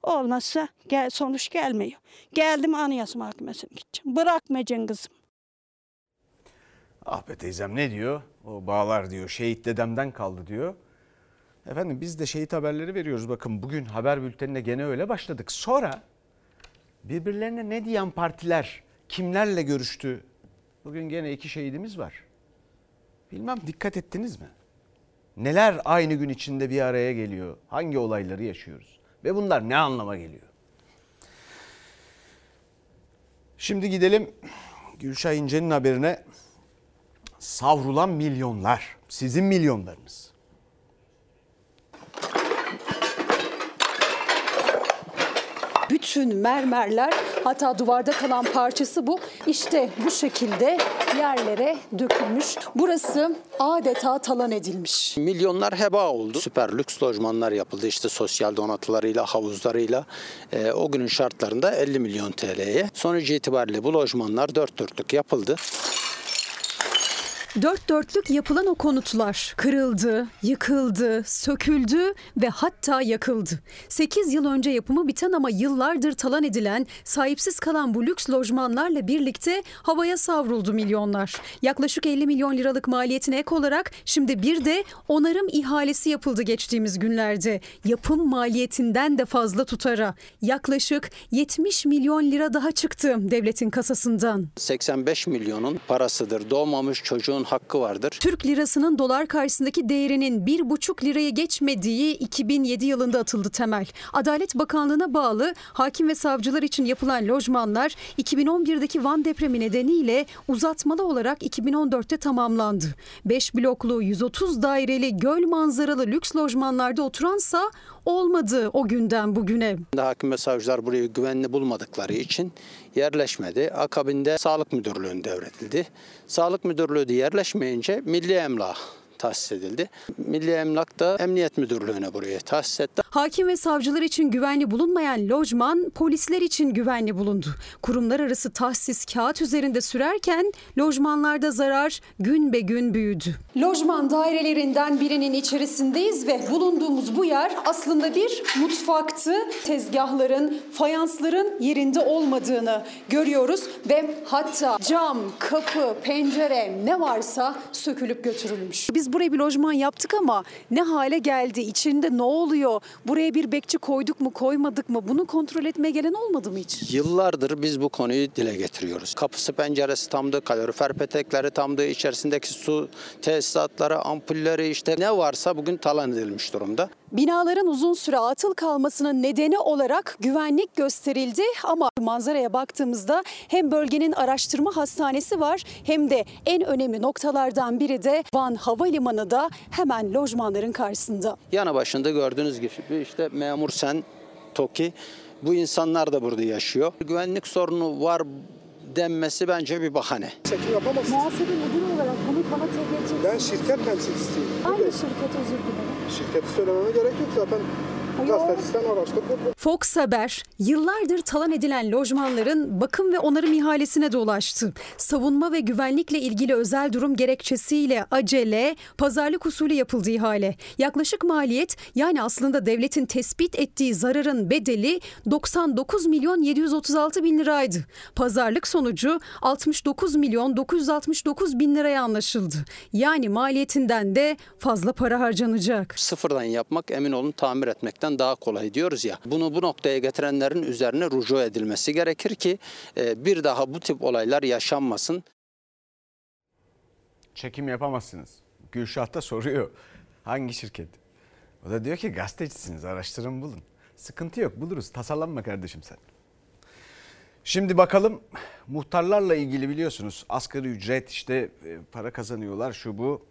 Olmazsa gel, sonuç gelmiyor. Geldim Anayasa Mahkemesi'ne gideceğim. Bırakmayacaksın kızım. Ah be teyzem ne diyor? O bağlar diyor şehit dedemden kaldı diyor. Efendim biz de şehit haberleri veriyoruz. Bakın bugün haber bültenine gene öyle başladık. Sonra birbirlerine ne diyen partiler kimlerle görüştü? Bugün gene iki şehidimiz var. Bilmem dikkat ettiniz mi? Neler aynı gün içinde bir araya geliyor? Hangi olayları yaşıyoruz? Ve bunlar ne anlama geliyor? Şimdi gidelim Gülşah İnce'nin haberine. Savrulan milyonlar. Sizin milyonlarınız. Bütün mermerler hatta duvarda kalan parçası bu. İşte bu şekilde yerlere dökülmüş. Burası adeta talan edilmiş. Milyonlar heba oldu. Süper lüks lojmanlar yapıldı işte sosyal donatılarıyla, havuzlarıyla. Ee, o günün şartlarında 50 milyon TL'ye. Sonuç itibariyle bu lojmanlar dört dörtlük yapıldı. Dört dörtlük yapılan o konutlar kırıldı, yıkıldı, söküldü ve hatta yakıldı. 8 yıl önce yapımı biten ama yıllardır talan edilen, sahipsiz kalan bu lüks lojmanlarla birlikte havaya savruldu milyonlar. Yaklaşık 50 milyon liralık maliyetine ek olarak şimdi bir de onarım ihalesi yapıldı geçtiğimiz günlerde. Yapım maliyetinden de fazla tutara. Yaklaşık 70 milyon lira daha çıktı devletin kasasından. 85 milyonun parasıdır. Doğmamış çocuğun hakkı vardır. Türk lirasının dolar karşısındaki değerinin 1,5 liraya geçmediği 2007 yılında atıldı temel. Adalet Bakanlığı'na bağlı hakim ve savcılar için yapılan lojmanlar 2011'deki Van depremi nedeniyle uzatmalı olarak 2014'te tamamlandı. 5 bloklu 130 daireli göl manzaralı lüks lojmanlarda oturansa olmadı o günden bugüne. Hakim ve savcılar burayı güvenli bulmadıkları için yerleşmedi. Akabinde Sağlık Müdürlüğü'ne devredildi. Sağlık Müdürlüğü de yerleşmeyince Milli Emlak tahsis edildi. Milli Emlak da Emniyet Müdürlüğü'ne buraya tahsis etti. Hakim ve savcılar için güvenli bulunmayan lojman polisler için güvenli bulundu. Kurumlar arası tahsis kağıt üzerinde sürerken lojmanlarda zarar gün be gün büyüdü. Lojman dairelerinden birinin içerisindeyiz ve bulunduğumuz bu yer aslında bir mutfaktı. Tezgahların, fayansların yerinde olmadığını görüyoruz ve hatta cam, kapı, pencere ne varsa sökülüp götürülmüş. Biz buraya bir lojman yaptık ama ne hale geldi, içinde ne oluyor, buraya bir bekçi koyduk mu koymadık mı bunu kontrol etmeye gelen olmadı mı hiç? Yıllardır biz bu konuyu dile getiriyoruz. Kapısı penceresi tamdı, kalorifer petekleri tamdı, içerisindeki su tesisatları, ampulleri işte ne varsa bugün talan edilmiş durumda. Binaların uzun süre atıl kalmasının nedeni olarak güvenlik gösterildi ama manzaraya baktığımızda hem bölgenin araştırma hastanesi var hem de en önemli noktalardan biri de Van Havalimanı da hemen lojmanların karşısında. Yanı başında gördüğünüz gibi işte memur sen, TOKİ bu insanlar da burada yaşıyor. Güvenlik sorunu var denmesi bence bir bahane. Çekim yapamazsınız. Muhasebe müdürü olarak bunu bana tebliğ Ben şirket temsilcisiyim. Aynı şirket özür dilerim. Şirketi söylememe gerek yok zaten. Fox Haber yıllardır talan edilen lojmanların bakım ve onarım ihalesine dolaştı. Savunma ve güvenlikle ilgili özel durum gerekçesiyle acele, pazarlık usulü yapıldı ihale. Yaklaşık maliyet yani aslında devletin tespit ettiği zararın bedeli 99 milyon 736 bin liraydı. Pazarlık sonucu 69 milyon 969 bin liraya anlaşıldı. Yani maliyetinden de fazla para harcanacak. Sıfırdan yapmak emin olun tamir etmekten daha kolay diyoruz ya. Bunu bu noktaya getirenlerin üzerine rucu edilmesi gerekir ki e, bir daha bu tip olaylar yaşanmasın. Çekim yapamazsınız. Gülşah da soruyor. Hangi şirket? O da diyor ki gazetecisiniz araştırın bulun. Sıkıntı yok buluruz tasarlanma kardeşim sen. Şimdi bakalım muhtarlarla ilgili biliyorsunuz asgari ücret işte e, para kazanıyorlar şu bu.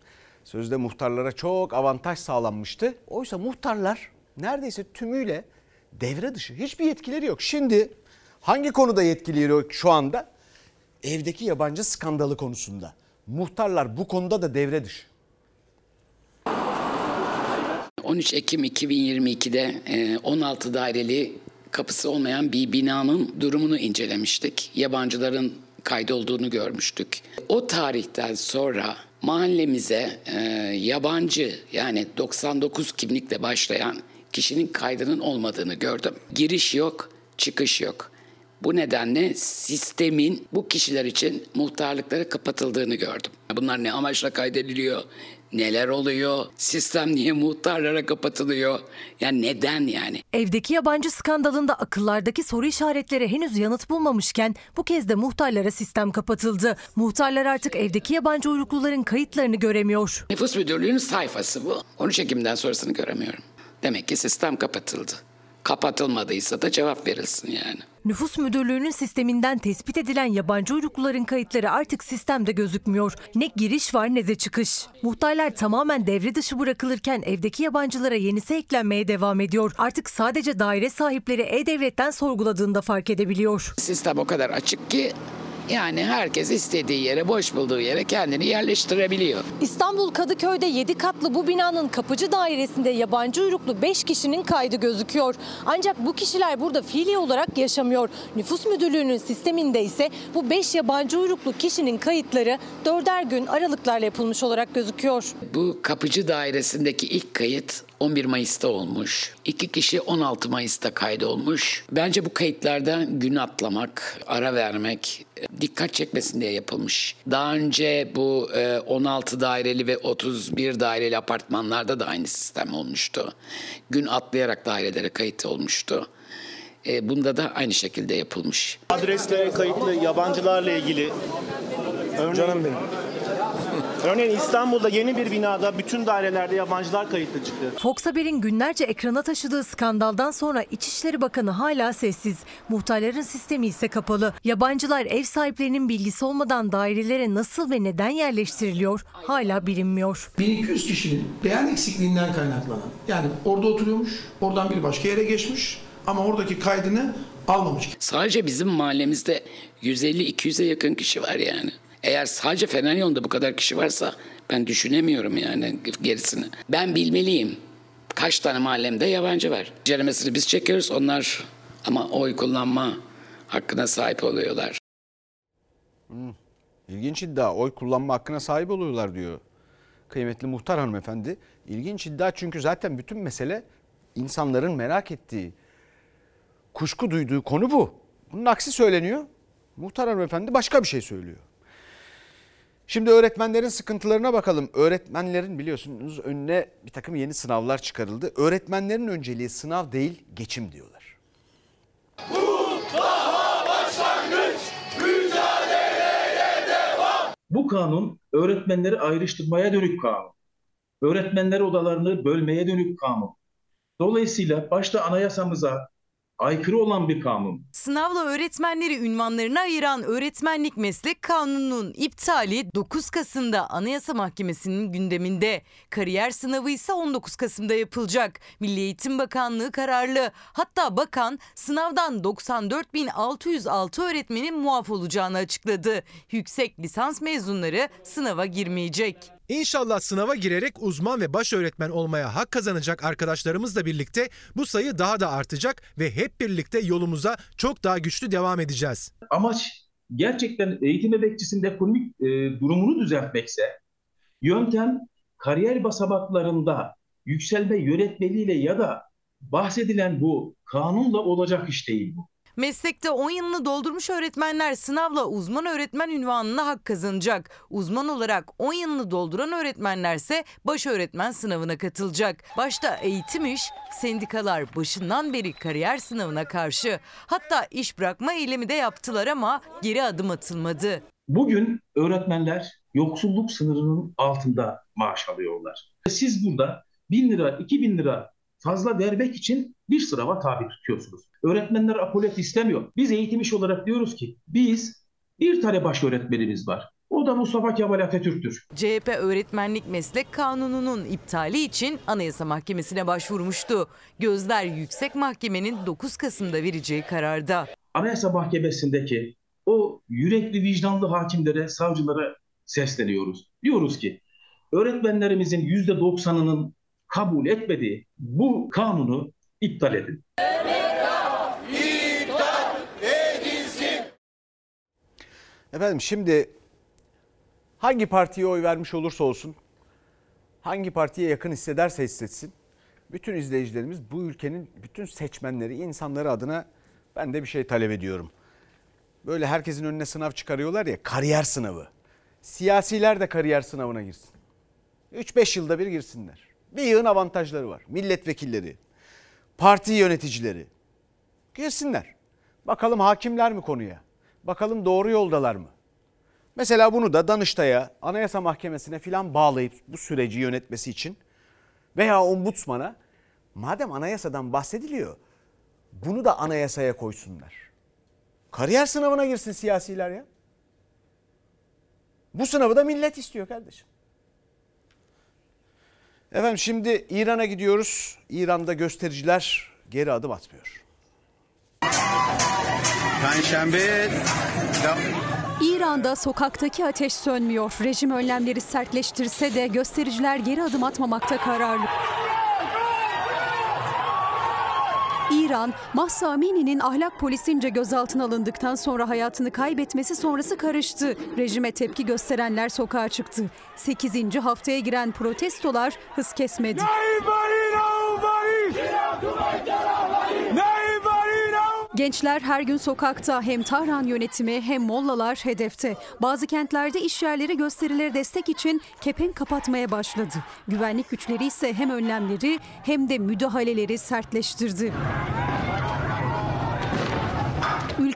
Sözde muhtarlara çok avantaj sağlanmıştı. Oysa muhtarlar neredeyse tümüyle devre dışı. Hiçbir yetkileri yok. Şimdi hangi konuda yetkileri yok şu anda? Evdeki yabancı skandalı konusunda. Muhtarlar bu konuda da devre dışı. 13 Ekim 2022'de 16 e, daireli kapısı olmayan bir binanın durumunu incelemiştik. Yabancıların kaydolduğunu görmüştük. O tarihten sonra mahallemize e, yabancı yani 99 kimlikle başlayan kişinin kaydının olmadığını gördüm. Giriş yok, çıkış yok. Bu nedenle sistemin bu kişiler için muhtarlıkları kapatıldığını gördüm. Bunlar ne amaçla kaydediliyor? Neler oluyor? Sistem niye muhtarlara kapatılıyor? Yani neden yani? Evdeki yabancı skandalında akıllardaki soru işaretleri henüz yanıt bulmamışken bu kez de muhtarlara sistem kapatıldı. Muhtarlar artık evdeki yabancı uyrukluların kayıtlarını göremiyor. Nüfus Müdürlüğü'nün sayfası bu. 13 Ekim'den sonrasını göremiyorum. Demek ki sistem kapatıldı. Kapatılmadıysa da cevap verilsin yani. Nüfus Müdürlüğü'nün sisteminden tespit edilen yabancı uyrukluların kayıtları artık sistemde gözükmüyor. Ne giriş var ne de çıkış. Muhtarlar tamamen devre dışı bırakılırken evdeki yabancılara yenisi eklenmeye devam ediyor. Artık sadece daire sahipleri E-Devlet'ten sorguladığında fark edebiliyor. Sistem o kadar açık ki yani herkes istediği yere, boş bulduğu yere kendini yerleştirebiliyor. İstanbul Kadıköy'de 7 katlı bu binanın kapıcı dairesinde yabancı uyruklu 5 kişinin kaydı gözüküyor. Ancak bu kişiler burada fiili olarak yaşamıyor. Nüfus Müdürlüğü'nün sisteminde ise bu 5 yabancı uyruklu kişinin kayıtları dörder gün aralıklarla yapılmış olarak gözüküyor. Bu kapıcı dairesindeki ilk kayıt 11 Mayıs'ta olmuş. İki kişi 16 Mayıs'ta kaydolmuş. Bence bu kayıtlarda gün atlamak, ara vermek, dikkat çekmesin diye yapılmış. Daha önce bu e, 16 daireli ve 31 daireli apartmanlarda da aynı sistem olmuştu. Gün atlayarak dairelere kayıt olmuştu. E, Bunda da aynı şekilde yapılmış. Adresle kayıtlı yabancılarla ilgili örneğin, Canım benim. Örneğin İstanbul'da yeni bir binada bütün dairelerde yabancılar kayıtlı çıktı. Fox Haber'in günlerce ekrana taşıdığı skandaldan sonra İçişleri Bakanı hala sessiz. Muhtarların sistemi ise kapalı. Yabancılar ev sahiplerinin bilgisi olmadan dairelere nasıl ve neden yerleştiriliyor hala bilinmiyor. 1200 kişinin beyan eksikliğinden kaynaklanan yani orada oturuyormuş, oradan bir başka yere geçmiş ama oradaki kaydını almamış. Sadece bizim mahallemizde 150-200'e yakın kişi var yani. Eğer sadece Fener yolunda bu kadar kişi varsa ben düşünemiyorum yani gerisini. Ben bilmeliyim. Kaç tane mahallemde yabancı var. Ceremesini biz çekiyoruz onlar ama oy kullanma hakkına sahip oluyorlar. Hmm. İlginç iddia. Oy kullanma hakkına sahip oluyorlar diyor. Kıymetli muhtar hanımefendi. İlginç iddia çünkü zaten bütün mesele insanların merak ettiği, kuşku duyduğu konu bu. Bunun aksi söyleniyor. Muhtar hanımefendi başka bir şey söylüyor. Şimdi öğretmenlerin sıkıntılarına bakalım. Öğretmenlerin biliyorsunuz önüne bir takım yeni sınavlar çıkarıldı. Öğretmenlerin önceliği sınav değil geçim diyorlar. Bu kanun öğretmenleri ayrıştırmaya dönük kanun. Öğretmenler odalarını bölmeye dönük kanun. Dolayısıyla başta anayasamıza aykırı olan bir kanun. Sınavla öğretmenleri ünvanlarına ayıran öğretmenlik meslek kanununun iptali 9 Kasım'da Anayasa Mahkemesi'nin gündeminde. Kariyer sınavı ise 19 Kasım'da yapılacak. Milli Eğitim Bakanlığı kararlı. Hatta bakan sınavdan 94.606 öğretmenin muaf olacağını açıkladı. Yüksek lisans mezunları sınava girmeyecek. İnşallah sınava girerek uzman ve baş öğretmen olmaya hak kazanacak arkadaşlarımızla birlikte bu sayı daha da artacak ve hep birlikte yolumuza çok daha güçlü devam edeceğiz. Amaç gerçekten eğitim emekçisinin ekonomik e, durumunu düzeltmekse yöntem kariyer basamaklarında yükselme yönetmeliğiyle ya da bahsedilen bu kanunla olacak iş değil bu. Meslekte 10 yılını doldurmuş öğretmenler sınavla uzman öğretmen ünvanına hak kazanacak. Uzman olarak 10 yılını dolduran öğretmenlerse baş öğretmen sınavına katılacak. Başta eğitim iş, sendikalar başından beri kariyer sınavına karşı. Hatta iş bırakma eylemi de yaptılar ama geri adım atılmadı. Bugün öğretmenler yoksulluk sınırının altında maaş alıyorlar. Siz burada 1000 lira, 2000 lira fazla vermek için bir sınava tabi tutuyorsunuz. Öğretmenler apolet istemiyor. Biz eğitim iş olarak diyoruz ki biz bir tane baş öğretmenimiz var. O da Mustafa Kemal Atatürk'tür. CHP öğretmenlik meslek kanununun iptali için Anayasa Mahkemesi'ne başvurmuştu. Gözler Yüksek Mahkemenin 9 Kasım'da vereceği kararda. Anayasa Mahkemesi'ndeki o yürekli vicdanlı hakimlere, savcılara sesleniyoruz. Diyoruz ki öğretmenlerimizin %90'ının kabul etmediği bu kanunu iptal edin. Efendim şimdi hangi partiye oy vermiş olursa olsun, hangi partiye yakın hissederse hissetsin, bütün izleyicilerimiz bu ülkenin bütün seçmenleri, insanları adına ben de bir şey talep ediyorum. Böyle herkesin önüne sınav çıkarıyorlar ya, kariyer sınavı. Siyasiler de kariyer sınavına girsin. 3-5 yılda bir girsinler. Bir yığın avantajları var. Milletvekilleri, parti yöneticileri girsinler. Bakalım hakimler mi konuya? Bakalım doğru yoldalar mı? Mesela bunu da Danıştay'a, Anayasa Mahkemesi'ne filan bağlayıp bu süreci yönetmesi için veya ombudsmana madem anayasadan bahsediliyor Bunu da anayasaya koysunlar. Kariyer sınavına girsin siyasiler ya. Bu sınavı da millet istiyor kardeşim. Efendim şimdi İran'a gidiyoruz. İran'da göstericiler geri adım atmıyor. Perşembe İran'da sokaktaki ateş sönmüyor. Rejim önlemleri sertleştirse de göstericiler geri adım atmamakta kararlı. İran, Mahsa Amini'nin ahlak polisince gözaltına alındıktan sonra hayatını kaybetmesi sonrası karıştı. Rejime tepki gösterenler sokağa çıktı. 8. haftaya giren protestolar hız kesmedi. Gençler her gün sokakta hem Tahran yönetimi hem mollalar hedefte. Bazı kentlerde iş yerleri gösterilere destek için kepenk kapatmaya başladı. Güvenlik güçleri ise hem önlemleri hem de müdahaleleri sertleştirdi.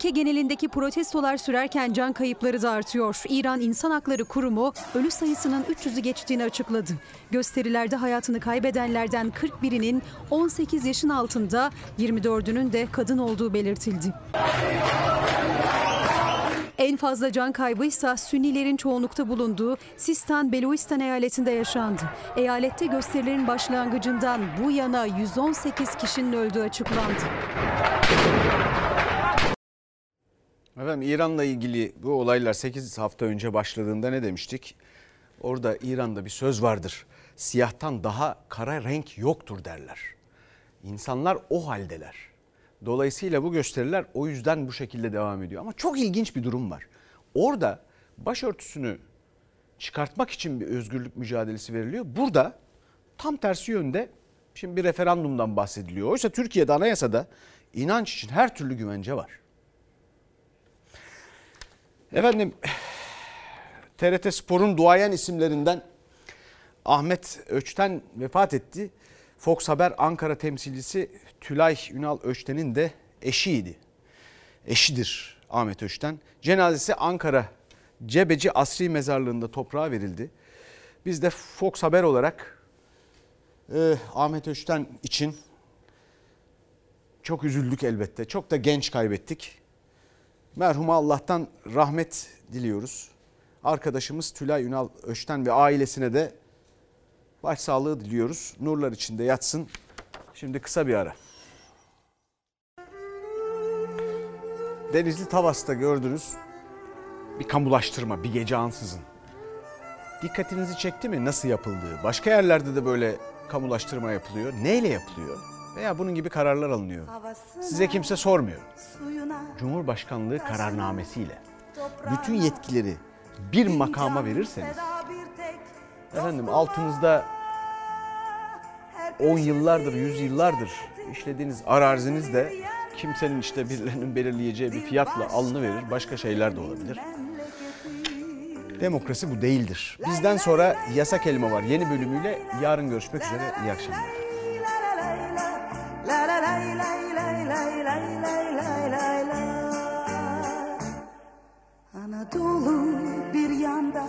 Ülke genelindeki protestolar sürerken can kayıpları da artıyor. İran İnsan Hakları Kurumu ölü sayısının 300'ü geçtiğini açıkladı. Gösterilerde hayatını kaybedenlerden 41'inin 18 yaşın altında, 24'ünün de kadın olduğu belirtildi. En fazla can kaybıysa Sünnilerin çoğunlukta bulunduğu Sistan Beluistan eyaletinde yaşandı. Eyalette gösterilerin başlangıcından bu yana 118 kişinin öldüğü açıklandı. Efendim İran'la ilgili bu olaylar 8 hafta önce başladığında ne demiştik? Orada İran'da bir söz vardır. Siyahtan daha kara renk yoktur derler. İnsanlar o haldeler. Dolayısıyla bu gösteriler o yüzden bu şekilde devam ediyor. Ama çok ilginç bir durum var. Orada başörtüsünü çıkartmak için bir özgürlük mücadelesi veriliyor. Burada tam tersi yönde şimdi bir referandumdan bahsediliyor. Oysa Türkiye'de anayasada inanç için her türlü güvence var. Efendim TRT Spor'un duayen isimlerinden Ahmet Öçten vefat etti. Fox Haber Ankara temsilcisi Tülay Ünal Öçten'in de eşiydi. Eşidir Ahmet Öçten. Cenazesi Ankara Cebeci Asri Mezarlığı'nda toprağa verildi. Biz de Fox Haber olarak e, Ahmet Öçten için çok üzüldük elbette. Çok da genç kaybettik. Merhuma Allah'tan rahmet diliyoruz. Arkadaşımız Tülay Ünal Öçten ve ailesine de başsağlığı diliyoruz. Nurlar içinde yatsın. Şimdi kısa bir ara. Denizli Tavas'ta gördünüz bir kamulaştırma, bir gece ansızın. Dikkatinizi çekti mi nasıl yapıldığı? Başka yerlerde de böyle kamulaştırma yapılıyor. Neyle yapılıyor? Veya bunun gibi kararlar alınıyor. Size kimse sormuyor. Cumhurbaşkanlığı kararnamesiyle bütün yetkileri bir makama verirseniz efendim altınızda 10 yıllardır, 100 yıllardır işlediğiniz araziniz de kimsenin işte birilerinin belirleyeceği bir fiyatla alınıverir. Başka şeyler de olabilir. Demokrasi bu değildir. Bizden sonra yasak elma var. Yeni bölümüyle yarın görüşmek üzere. İyi akşamlar. Anadolu bir yanda